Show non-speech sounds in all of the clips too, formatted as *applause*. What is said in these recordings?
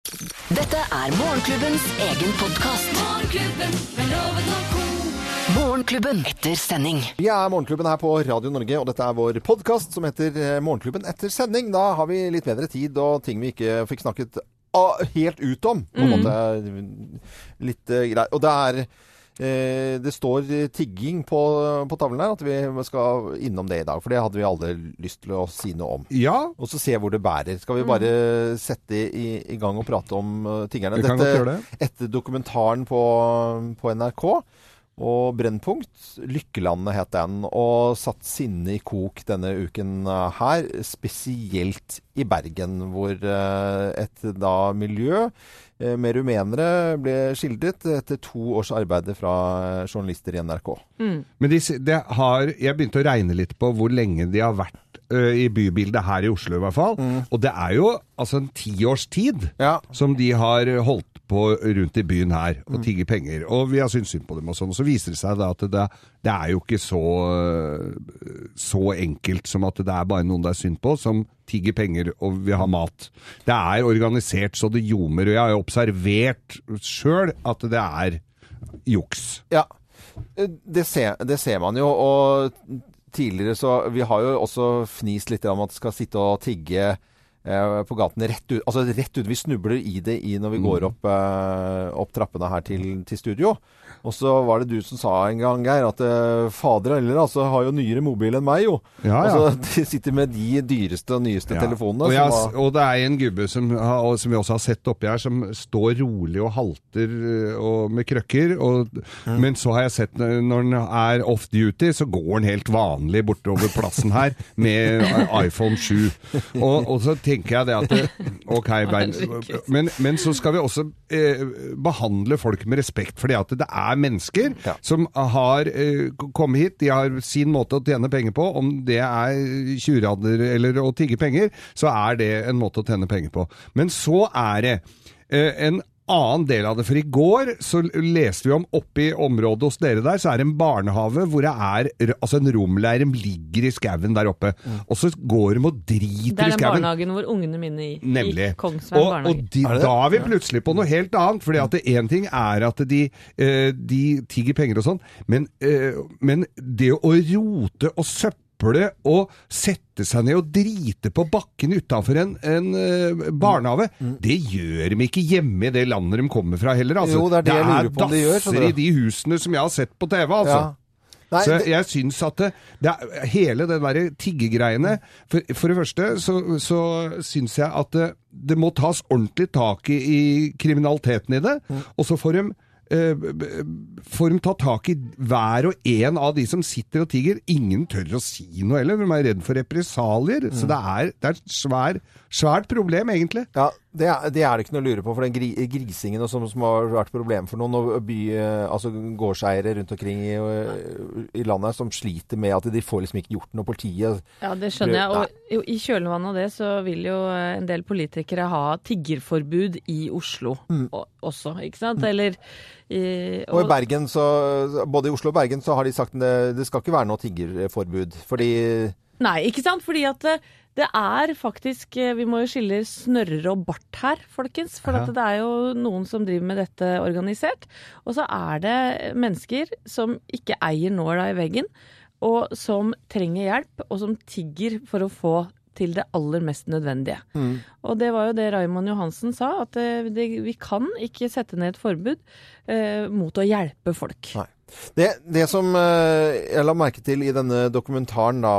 Dette er Morgenklubbens egen podkast. Morgenklubben med Loven og co. Morgenklubben etter sending. Vi er Morgenklubben her på Radio Norge, og dette er vår podkast som heter eh, Morgenklubben etter sending. Da har vi litt bedre tid og ting vi ikke fikk snakket ah, helt ut om. På en måte litt uh, greit. Og det er eh, det står tigging på, på tavlen her, at vi skal innom det i dag. For det hadde vi alle lyst til å si noe om. Ja, Og så se hvor det bærer. Skal vi bare sette i, i gang og prate om uh, tiggerne? Vi kan godt gjøre det. Etter dokumentaren på, på NRK og Brennpunkt, 'Lykkelandet' het den, og satt sinnet i kok denne uken her. Spesielt i Bergen, hvor et da miljø med rumenere ble skildret etter to års arbeid fra uh, journalister i NRK. men de, de har, jeg begynte å regne litt på hvor lenge de har vært ø, i bybildet her i Oslo i hvert fall. Og det er jo altså en tiårs tid Ja. som de har holdt på rundt i byen her og tigger penger. Og vi har syntes synd på dem og sånn. Og så viser det seg at det, det er jo ikke så, så enkelt som at det er bare noen det er synd på, som tigger penger og vil ha mat. Det er organisert så det ljomer. Og jeg har jo observert sjøl at det er juks. Ja, Eh, det ser, det ser man jo. Og tidligere så Vi har jo også fnist litt om at skal sitte og tigge på gaten rett ut. Altså rett ut. Vi snubler i det i når vi går opp, eh, opp trappene her til, til studio. Og så var det du som sa en gang, Geir, at eh, fader heller altså, har jo nyere mobil enn meg, jo. Ja, ja. Altså, *laughs* de sitter med de dyreste og nyeste Ja. telefonene. Og, jeg, var- og det er en gubbe som, har- som vi også har sett oppi her, som står rolig og halter og, med krøkker. Og, Men så har jeg sett når han er off duty, så går han helt vanlig bortover plassen her med iPhone 7. *laughs* Og, og så tenker jeg det at *laughs* det, Ok, Bernt, men, men så skal vi også eh, behandle folk med respekt, fordi at det er mennesker Ja. som har eh, kommet hit, de har sin måte å tjene penger på. Om det er tjuvradder eller å tigge penger, så er det en måte å tjene penger på. Men så er det eh, en annen del av det. For i går så leste vi om oppe i området hos dere der, så er det en barnehage hvor det er altså en romleir ligger i skauen der oppe. Og så går de og driter i skauen. Det er den barnehagen hvor ungene mine gikk. Nemlig. I Kongsberg og, og barnehage. de, Er da er vi plutselig på noe helt annet. fordi at én ting er at de, eh, de tigger penger og sånn, men, eh, men det å rote og søple og sette seg ned og drite på bakken utafor en, en uh, barnehage, det gjør de ikke hjemme i det landet de kommer fra heller. Altså. Jo, det er det jeg lurer på om de gjør, skjønner dasser i de husene som jeg har sett på TV, altså. ja. Nei, så jeg syns at det, det er, hele det derre tiggegreiene for, for det første så, så syns jeg at det, det må tas ordentlig tak i, i kriminaliteten i det, og så får de eh, får de ta tak i hver og en av de som sitter og tigger. Ingen tør å si noe heller, de er redd for represalier. Så det er, det er et svær, svært problem, egentlig. Ja, det er, det er det ikke noe å lure på. For den gri, grisingen som, som har vært problem for noen og by, eh, altså gårdseiere rundt omkring i, i landet som sliter med at de får liksom ikke gjort noe. Politiet Ja, det skjønner jeg. Og jo, i kjølvannet av det så vil jo eh, en del politikere ha tiggerforbud i Oslo mm. også, ikke sant? Eller i, Og i Bergen, så, både i Oslo og Bergen så har de sagt det, det skal ikke være noe tiggerforbud. Fordi Nei, ikke sant? Fordi at det, det er faktisk eh, Vi må jo skille snørrer og bart her, folkens. For at det er jo noen som driver med dette organisert. Og så er det mennesker som ikke eier nåla i veggen, og som trenger hjelp, og som tigger for å få til det aller mest nødvendige. Og det var jo det Raymond Johansen sa, at eh, det, vi kan ikke sette ned et forbud eh, mot å hjelpe folk. Nei. Det, det som eh, jeg la merke til i denne dokumentaren da,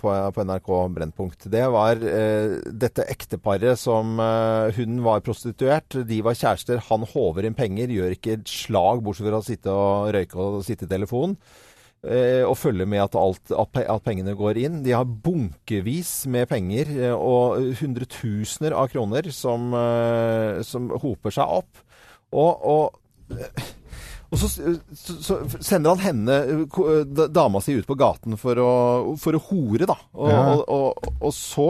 på, på NRK Brennpunkt, det var eh, dette ekteparet som eh, Hun var prostituert, de var kjærester. Han håver inn penger, gjør ikke et slag bortsett fra å sitte og røyke og sitte i telefonen. eh, Og følge med at, alt, at pengene går inn. De har bunkevis med penger eh, og hundretusener av kroner som, eh, som hoper seg opp. Og, og og så, så, så sender han henne, dama si, ut på gaten for å, for å hore, da. Og, Ja. og, og, og så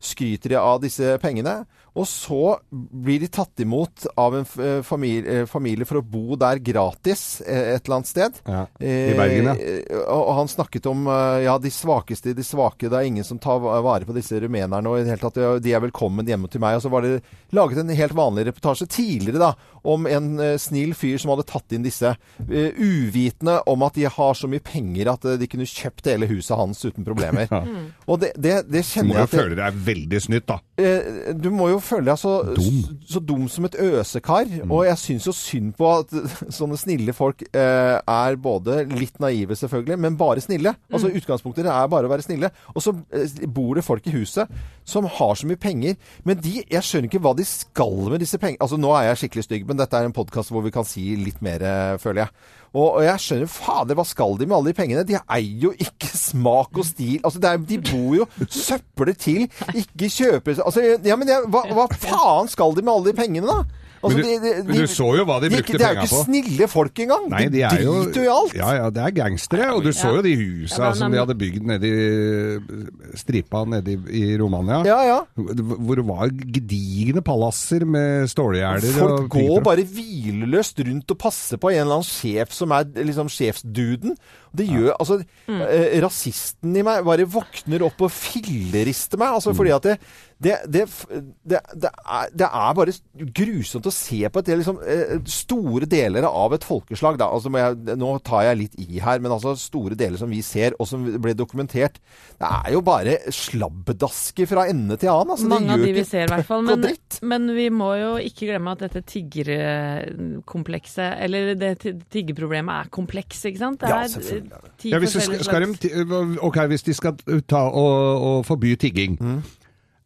skryter de av disse pengene. Og så blir de tatt imot av en eh, familie, eh, familie for å bo der gratis eh, et eller annet sted. Ja, I Bergen, ja. Og han snakket om ja, de svakeste de svake. Det er ingen som tar vare på disse rumenerne. Og i det hele tatt, de er velkommen hjemme til meg. Og så var det laget en helt vanlig reportasje tidligere da, om en snill fyr som hadde tatt inn disse, uvitende om at de har så mye penger at de kunne kjøpt hele huset hans uten problemer. *laughs* Og det, det, det kjenner jeg at det, veldig snytt, da. eh, Du må jo føle deg så Dum. så dum som et øsekar. Mm. Og jeg syns jo synd på at *laughs* sånne snille folk eh, er både litt naive, selvfølgelig, men bare snille. Altså Utgangspunktet er bare å være snille. Og så eh, bor det folk i huset som har så mye penger. Men de, jeg skjønner ikke hva de skal med disse pengene. Altså Nå er jeg skikkelig stygg, men dette er en podkast hvor vi kan si litt mer, eh, føler jeg. Og, og jeg skjønner Fader, hva skal de med alle de pengene? De eier jo ikke smak og stil. Altså, er, de bor jo søppelet til. Ikke kjøper Altså, ja, men jeg, hva, hva faen skal de med alle de pengene, da? Altså, Men du- men du så jo hva de brukte Det er jo ikke på. snille folk engang. Nei, de de er jo driter jo i alt. Ja, ja, det er gangstere. Og du så jo de husa Ja, men- som de hadde bygd nede i stripa nede i, Romania. Ja, ja. Hvor det var gedigne palasser med stålgjerder. Folk og Folk går bare hvileløst rundt og passer på en eller annen sjef som er liksom sjefsduden. Det gjør Altså, eh, rasisten i meg bare våkner opp og fillerister meg. Altså, fordi at det det, det, det, det, er, det er bare grusomt å se på at det er liksom eh, store deler av et folkeslag. Da. Altså, må jeg, nå tar jeg litt i her, men altså store deler som vi ser, og som ble dokumentert, det er jo bare slabbedasker fra ende til annen. Altså, det Mange av de vi ser, i hvert fall. Men, men vi må jo ikke glemme at dette tiggerkomplekset, eller det tiggerproblemet, er kompleks, ikke sant? Det Ja, er selvfølgelig er Ja, hvis, skal, skal de, okay, ok, hvis de skal ta og, og forby tigging, Mm.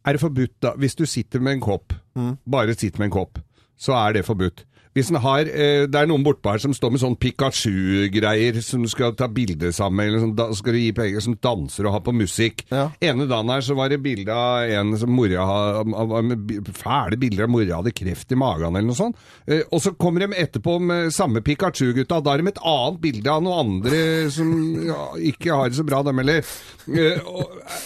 er det forbudt da Hvis du sitter med en kopp, Mm. bare sitter med en kopp, så er det forbudt. Hvis en har, eh, Det er noen bortpå her som står med sånn Pikachu-greier som du skal ta bilde sammen eller sånn, da skal du gi penger, som danser og har på musikk. Ja. Ene dagen her så var det bilde av en som mora fæle bilder av mora hadde kreft i magen eller noe sånt. Eh, og så kommer de etterpå med samme Pikachu-gutta. Da har de et annet bilde av noen andre som ja, ikke har det så bra, dem heller. Eh,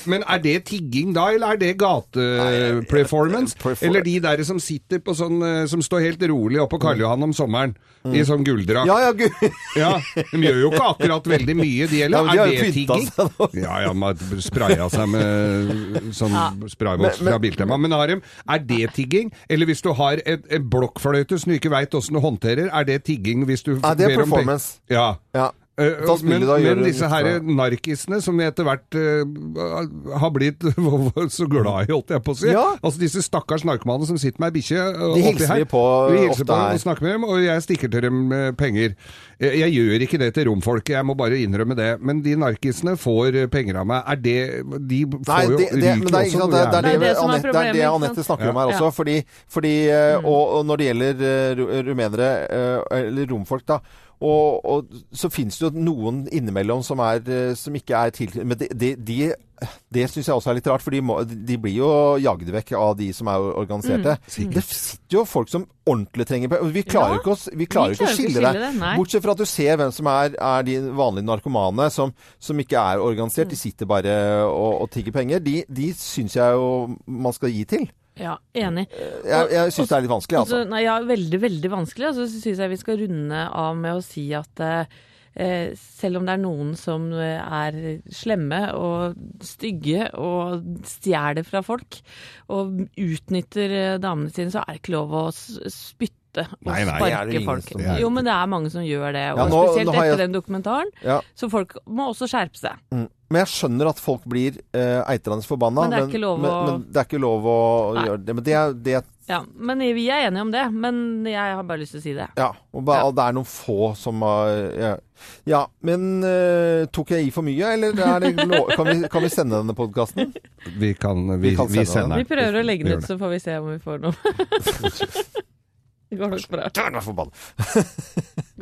men er det tigging da, eller er det gateperformance? perfor- Eller de der som sitter på sånn eh, Som står helt rolig oppe på Karl Johan om sommeren. I sånn gulldrakt. Ja, ja, gu *laughs* Ja, de gjør jo ikke akkurat veldig mye, de Ja, heller. men de har er det pynta tigging? seg nå. Ja, ja, man spraya seg med sånn sprayboks fra Biltema. Men Harem, er det tigging? Eller hvis du har et, en blokkfløyte som du ikke veit åssen du håndterer, er det tigging hvis du Ja, det er ber om peng- performance. Ja. Ja. Eh, Ta men, da, men disse her narkisene som vi etter hvert uh, har blitt *laughs* så glad i, holdt jeg på å si. Ja. Altså disse stakkars narkomane som sitter med ei bikkje uh, De oppi hilser her. vi på Vi hilser ofte på her. og snakker med dem, og jeg stikker til dem penger. Jeg, Jeg gjør ikke det til romfolket, jeg må bare innrømme det. Men de narkisene får penger av meg. Er det De får Nei, jo det, også det er, ikke sant, det, er Anette, det er det Anette snakker om her Ja. også. Fordi, fordi eh, og, og når det gjelder rumenere, eller romfolk, da og, og så finnes det jo noen innimellom som, er, eh, som ikke er til... Men de, de, de det syns jeg også er litt rart, for de, må, de blir jo jagd vekk av de som er organiserte. Det sitter jo folk som ordentlig trenger penger. Vi klarer Ja, ikke å, vi klarer vi klarer ikke å skille skille det. det. Bortsett fra at du ser hvem som er, er de vanlige narkomane, som, som ikke er organisert. De sitter bare og, og tigger penger. De, de syns jeg jo man skal gi til. Ja, enig. Jeg, jeg syns det er litt vanskelig, altså. Altså, nei, ja, veldig, veldig vanskelig. Og så syns jeg vi skal runde av med å si at eh, selv om det er noen som eh, er slemme og stygge og stjeler fra folk og utnytter eh, damene sine, så er det ikke lov å spytte og Nei, nei, sparke folk. som- Jo, men det er mange som gjør det. Og Ja, nå- spesielt nå jeg- etter den dokumentaren. Ja. Så folk må også skjerpe seg. Mm. Men jeg skjønner at folk blir eh, eitrende forbanna. Men det er ikke lov men, å- men det er ikke lov å Nei. gjøre det. Men det, er- det Ja, men vi er enige om det. Men jeg har bare lyst til å si det. Ja. Og ba, Ja. det er noen få som har ja. ja, men uh, tok jeg i for mye, eller er *laughs* kan, vi, kan vi sende denne podkasten? Vi kan, vi, Vi vi, kan sende sender Vi prøver å legge Vi den ut, så får vi se om vi får noe. *laughs* det går nok bra.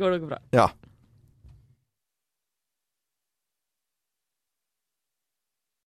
Går nok bra. Ja.